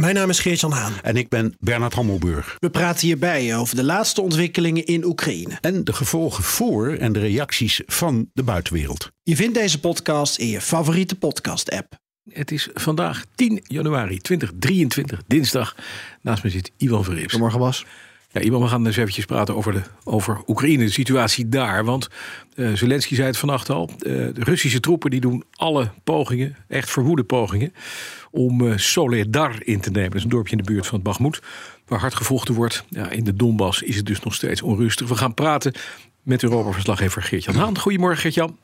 Mijn naam is Geert-Jan Haan. En ik ben Bernard Hammelburg. We praten hierbij over de laatste ontwikkelingen in Oekraïne. En de gevolgen voor en de reacties van de buitenwereld. Je vindt deze podcast in je favoriete podcast-app. Het is vandaag 10 januari 2023, dinsdag. Naast me zit Ivan Verrips. Goedemorgen Bas. Ja, Ivan, we gaan eens eventjes praten over, de, over Oekraïne, de situatie daar. Want uh, Zelensky zei het vannacht al. Uh, de Russische troepen die doen alle pogingen, echt verwoede pogingen... om uh, Soledar in te nemen. Dat is een dorpje in de buurt van het Bakhmut, waar hard gevochten wordt. Ja, in de Donbass is het dus nog steeds onrustig. We gaan praten met Europa-verslaggever Geert-Jan Haan. Goedemorgen, Geert-Jan.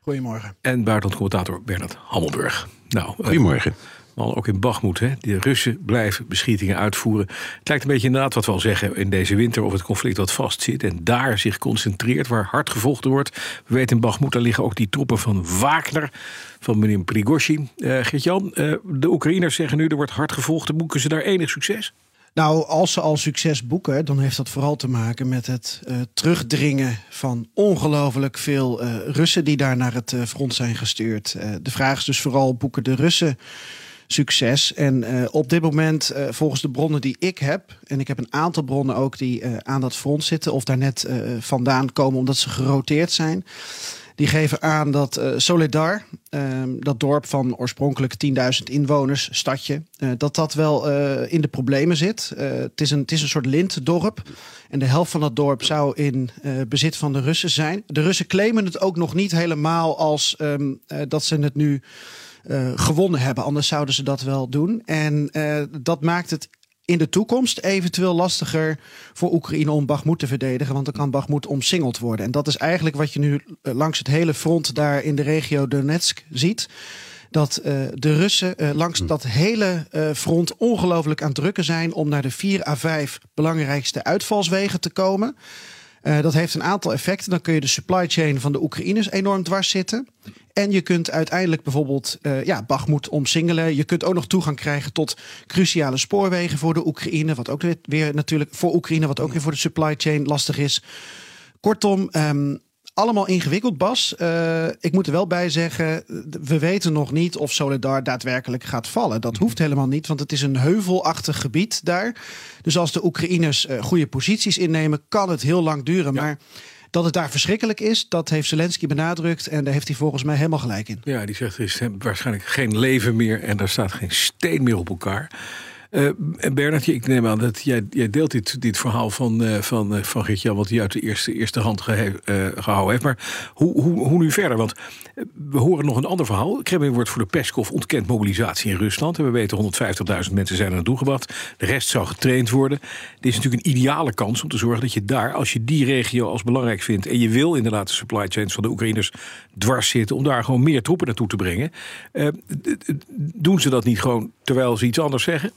Goedemorgen. En buitenlandcommentator Bernard Hammelburg. Nou, Goedemorgen. Maar ook in Bagmoed. Hè? De Russen blijven beschietingen uitvoeren. Het lijkt een beetje inderdaad wat we al zeggen in deze winter... of het conflict wat vastzit en daar zich concentreert... waar hard gevochten wordt. We weten in Bagmoed, daar liggen ook die troepen van Wagner... van meneer Prigozhin. Uh, Geert-Jan, uh, de Oekraïners zeggen nu... er wordt hard gevochten. Boeken ze daar enig succes? Nou, als ze al succes boeken, dan heeft dat vooral te maken met het uh, terugdringen van ongelooflijk veel Russen die daar naar het front zijn gestuurd. de vraag is dus vooral: boeken de Russen succes. En uh, op dit moment, uh, volgens de bronnen die ik heb, en ik heb een aantal bronnen ook die uh, aan dat front zitten of daar net vandaan komen omdat ze geroteerd zijn. Die geven aan dat Soledar, ehm, dat dorp van oorspronkelijk 10.000 inwoners, stadje, dat dat wel in de problemen zit. het, is een, het is een soort lintdorp. En de helft van dat dorp zou in bezit van de Russen zijn. De Russen claimen het ook nog niet helemaal als um, dat ze het nu gewonnen hebben. Anders zouden ze dat wel doen. En uh, dat maakt het in de toekomst eventueel lastiger voor Oekraïne om Bakhmut te verdedigen. Want dan kan Bakhmut omsingeld worden. En dat is eigenlijk wat je nu uh, langs het hele front daar in de regio Donetsk ziet. Dat de Russen langs hm. dat hele front ongelooflijk aan het drukken zijn om naar de vier à vijf belangrijkste uitvalswegen te komen. Uh, dat heeft een aantal effecten. Dan kun je de supply chain van de Oekraïners enorm dwars zitten. En je kunt uiteindelijk bijvoorbeeld uh, ja, Bagmoed omsingelen. Je kunt ook nog toegang krijgen tot cruciale spoorwegen voor de Oekraïne. Wat ook weer, weer natuurlijk voor Oekraïne, wat ook weer voor de supply chain lastig is. Kortom, um, allemaal ingewikkeld, Bas. Uh, ik moet er wel bij zeggen, we weten nog niet of Soledar daadwerkelijk gaat vallen. Dat hoeft helemaal niet, want het is een heuvelachtig gebied daar. Dus als de Oekraïners uh, goede posities innemen, kan het heel lang duren. Ja. Maar dat het daar verschrikkelijk is, dat heeft Zelensky benadrukt. En daar heeft hij volgens mij helemaal gelijk in. Ja, die zegt er is waarschijnlijk geen leven meer en daar staat geen steen meer op elkaar. Uh, Bernard, ik neem aan dat jij, jij deelt dit, dit verhaal van, uh, van, uh, van Gert-Jan... wat hij uit de eerste, eerste hand gehouden heeft. Maar hoe, hoe, hoe nu verder? Want we horen nog een ander verhaal. Kremlin wordt voor de Peskov ontkend mobilisatie in Rusland. En we weten 150.000 mensen zijn er naartoe gebracht. De rest zou getraind worden. Dit is natuurlijk een ideale kans om te zorgen dat je daar... als je die regio als belangrijk vindt... en je wil inderdaad de supply chains van de Oekraïners dwars zitten... om daar gewoon meer troepen naartoe te brengen. doen ze dat niet gewoon terwijl ze iets anders zeggen?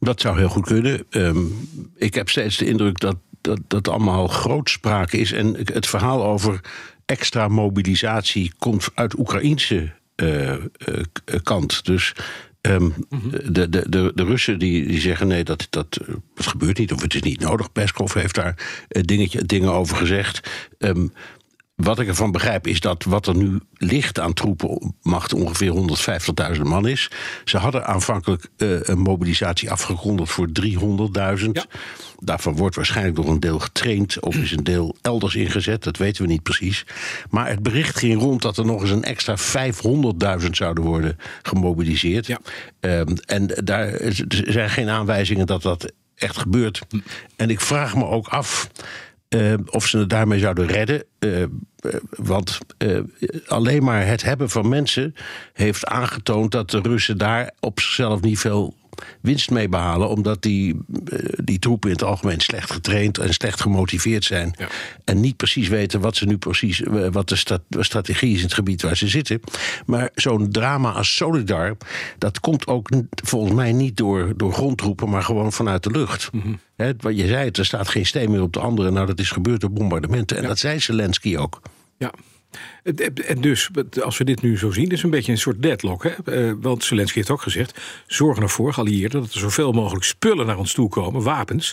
Dat zou heel goed kunnen. Um, ik heb steeds de indruk dat dat, dat allemaal grootspraak is. En het verhaal over extra mobilisatie komt uit Oekraïnse uh, uh, kant. Dus um, de, de, de, de Russen die, die zeggen nee, dat, dat, dat gebeurt niet of het is niet nodig. Peskov heeft daar dingetje, dingen over gezegd. Um, wat ik ervan begrijp is dat wat er nu ligt aan troepenmacht ongeveer 150.000 man is. Ze hadden aanvankelijk uh, een mobilisatie afgekondigd voor 300.000. Ja. Daarvan wordt waarschijnlijk nog een deel getraind of is een deel elders ingezet. Dat weten we niet precies. Maar het bericht ging rond dat er nog eens een extra 500.000 zouden worden gemobiliseerd. Ja. Um, en daar zijn geen aanwijzingen dat dat echt gebeurt. Hm. En ik vraag me ook af. Uh, of ze het daarmee zouden redden. Uh, want uh, alleen maar het hebben van mensen heeft aangetoond dat de Russen daar op zichzelf niet veel winst mee behalen, omdat die, eh, die troepen in het algemeen slecht getraind en slecht gemotiveerd zijn. Ja. En niet precies weten wat ze nu precies, eh, wat de stra- strategie is in het gebied waar ze zitten. Maar zo'n drama als Solidar, dat komt ook volgens mij niet door, door grondtroepen, maar gewoon vanuit de lucht. Hè, wat je zei, het, er staat geen steen meer op de andere. Nou, dat is gebeurd door bombardementen. En dat zei Zelensky ook. Ja. En dus, als we dit nu zo zien, is een beetje een soort deadlock. Hè? Eh, Want Zelensky heeft ook gezegd: zorg ervoor, geallieerden, dat er zoveel mogelijk spullen naar ons toe komen, wapens,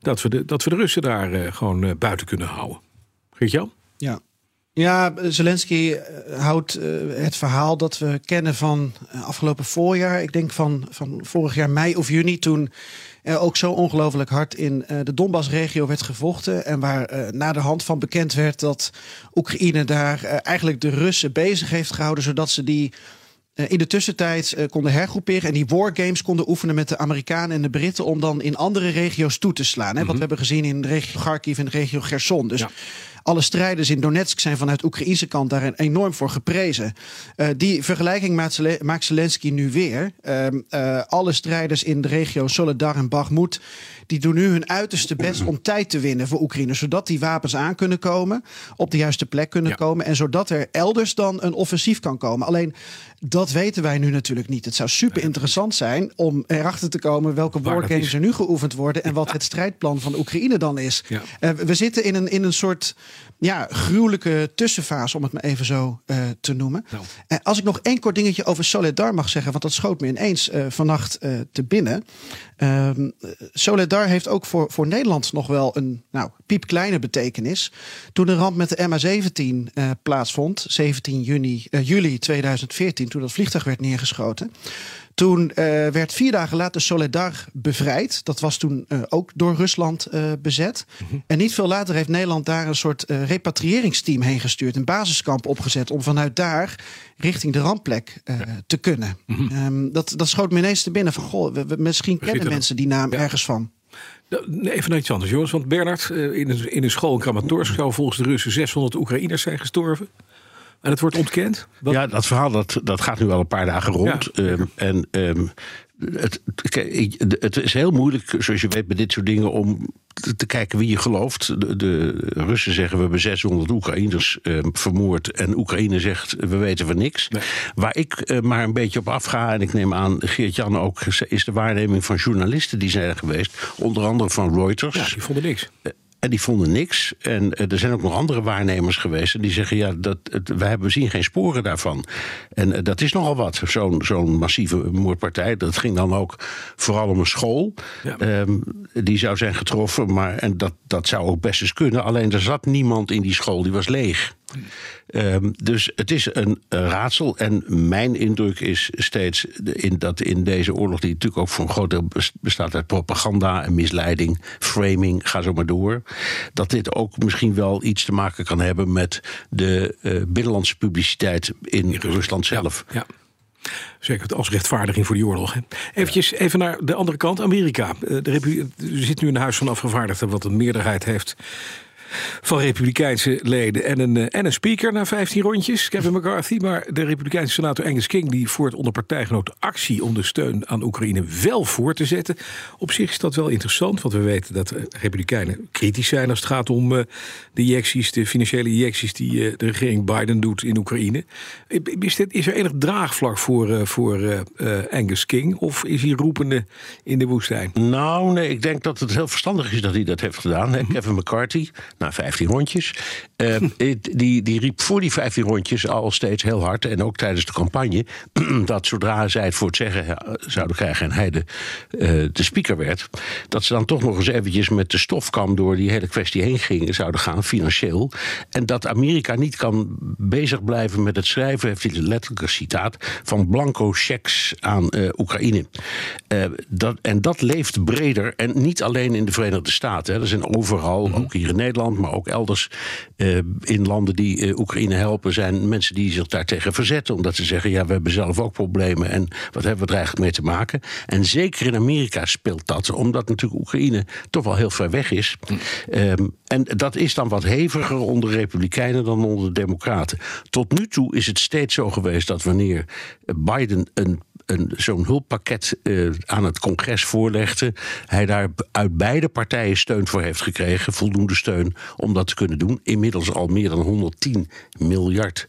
dat we de, dat we de Russen daar eh, gewoon eh, buiten kunnen houden. Geert-Jan? Ja. Ja, Zelensky houdt het verhaal dat we kennen van afgelopen voorjaar. Ik denk van, van vorig jaar mei of juni. Toen er ook zo ongelooflijk hard in eh, de Donbass-regio werd gevochten. En waar eh, na de hand van bekend werd dat Oekraïne daar eh, eigenlijk de Russen bezig heeft gehouden. Zodat ze die in de tussentijd konden hergroeperen en die wargames konden oefenen met de Amerikanen en de Britten om dan in andere regio's toe te slaan. Hè? Wat we hebben gezien in de regio Kharkiv en de regio Gerson. Dus Ja. Alle strijders in Donetsk zijn vanuit Oekraïnse kant daar enorm voor geprezen. Eh, die vergelijking maakt, maakt Zelensky nu weer. Ehm, eh, alle strijders in de regio Soledar en Bakhmut... die doen nu hun uiterste best om tijd te winnen voor Oekraïne... zodat die wapens aan kunnen komen, op de juiste plek kunnen Ja. komen... en zodat er elders dan een offensief kan komen. Alleen, dat weten wij nu natuurlijk niet. Het zou super interessant zijn om erachter te komen... welke wargames er nu geoefend worden... en wat het strijdplan van Oekraïne dan is. Ja. Eh, we zitten in een, in een soort ja, gruwelijke tussenfase, om het maar even zo eh, te noemen. Nou. Eh, als ik nog één kort dingetje over Soledar mag zeggen, want dat schoot me ineens eh, vannacht te binnen. Ehm, eh, Soledar heeft ook voor, voor Nederland nog wel een nou, piepkleine betekenis. Toen de ramp met de MH17 eh, plaatsvond, 17 juni, juli 2014, toen dat vliegtuig werd neergeschoten. Toen eh, werd vier dagen later Soledar bevrijd. Dat was toen eh, ook door Rusland eh, bezet. En niet veel later heeft Nederland daar een soort repatriëringsteam heen gestuurd. Een basiskamp opgezet om vanuit daar richting de rampplek te kunnen. Ehm, dat, dat schoot me ineens te binnen van, goh, we, we- misschien kennen mensen die naam Ja. ergens van. Even naar iets anders, jongens. Want Bernard, in een, in een school in Kramatorsk zou volgens de Russen 600 Oekraïners zijn gestorven. En het wordt ontkend. Wat- Ja, dat verhaal dat, dat gaat nu al een paar dagen rond. Ja, Ehm, en ehm, het, het is heel moeilijk, zoals je weet, bij dit soort dingen om te, kijken wie je gelooft. De, de Russen zeggen we hebben 600 Oekraïners ehm, vermoord. En Oekraïne zegt we weten van niks. Nee. Waar ik eh, maar een beetje op afga, en ik neem aan Geert-Jan ook, is de waarneming van journalisten die zijn geweest. Onder andere van Reuters. ja, die vonden niks. En die vonden niks. En eh, er zijn ook nog andere waarnemers geweest. En die zeggen: ja, dat, het, wij hebben zien geen sporen daarvan. En eh, dat is nogal wat. Zo'n zo'n massieve moordpartij. Dat ging dan ook vooral om een school. Ja. Ehm, die zou zijn getroffen. Maar, en dat, dat zou ook best eens kunnen. Alleen er zat niemand in die school. Die was leeg. Ehm, dus het is een, raadsel. En mijn indruk is steeds in, dat in deze oorlog, die natuurlijk ook voor een groot deel bes- bestaat uit propaganda en misleiding, framing, ga zo maar door. Dat dit ook misschien wel iets te maken kan hebben met de eh, binnenlandse publiciteit in, Rusland zelf. Ja. Zeker als rechtvaardiging voor die oorlog. Hè. Eventjes even naar de andere kant, Amerika. Eh, er zit nu een huis van afgevaardigden wat een meerderheid heeft van Republikeinse leden en een, eh, en een speaker na 15 rondjes, Kevin McCarthy. Maar de Republikeinse senator Angus King die voert onder partijgenoten actie om de steun aan Oekraïne wel voor te zetten. Op zich is dat wel interessant, want we weten dat eh, Republikeinen kritisch zijn als het gaat om eh, de injecties, de financiële injecties die de regering Biden doet in Oekraïne. Is, dit, is er enig draagvlak voor, voor Angus King of is hij roepende in de woestijn? Nou, nee, ik denk dat het heel verstandig is dat hij dat heeft gedaan. hè. Kevin McCarthy, na 15 rondjes. eh, die, die riep voor die 15 rondjes al steeds heel hard. En ook tijdens de campagne. dat zodra zij het voor het zeggen eh, zouden krijgen. en hij de, eh, de speaker werd. dat ze dan toch nog eens eventjes met de stofkam door die hele kwestie heen gingen, zouden gaan, financieel. En dat Amerika niet kan bezig blijven met het schrijven, heeft hij een letterlijke citaat. van blanco checks aan eh, Oekraïne. Eh, dat, en dat leeft breder en niet alleen in de Verenigde Staten. Hè. Er zijn overal, ook hier in Nederland, maar ook elders eh, in landen die eh, Oekraïne helpen, zijn mensen die zich daartegen verzetten. Omdat ze zeggen: ja, we hebben zelf ook problemen en wat hebben we er eigenlijk mee te maken? En zeker in Amerika speelt dat, omdat natuurlijk Oekraïne toch wel heel ver weg is. Ehm, en dat is dan wat heviger onder Republikeinen dan onder de Democraten. Tot nu toe is het steeds zo geweest dat wanneer Biden een, zo'n hulppakket uh, aan het congres voorlegde, hij daar uit beide partijen steun voor heeft gekregen, voldoende steun om dat te kunnen doen. Inmiddels al meer dan 110 miljard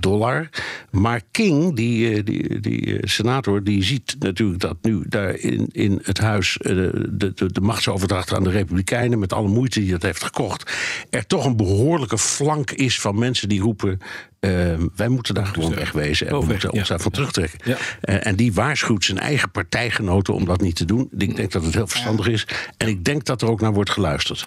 dollar. Maar King, die, die, die senator, die ziet natuurlijk dat nu daar in, in het huis de, de, de machtsoverdracht aan de Republikeinen, met alle moeite die dat heeft gekocht, er toch een behoorlijke flank is van mensen die roepen. Uh, wij moeten daar gewoon wegwezen en we moeten ons daarvan terugtrekken. Uh, en die waarschuwt zijn eigen partijgenoten om dat niet te doen. Ik denk dat het heel verstandig is. En ik denk dat er ook naar wordt geluisterd.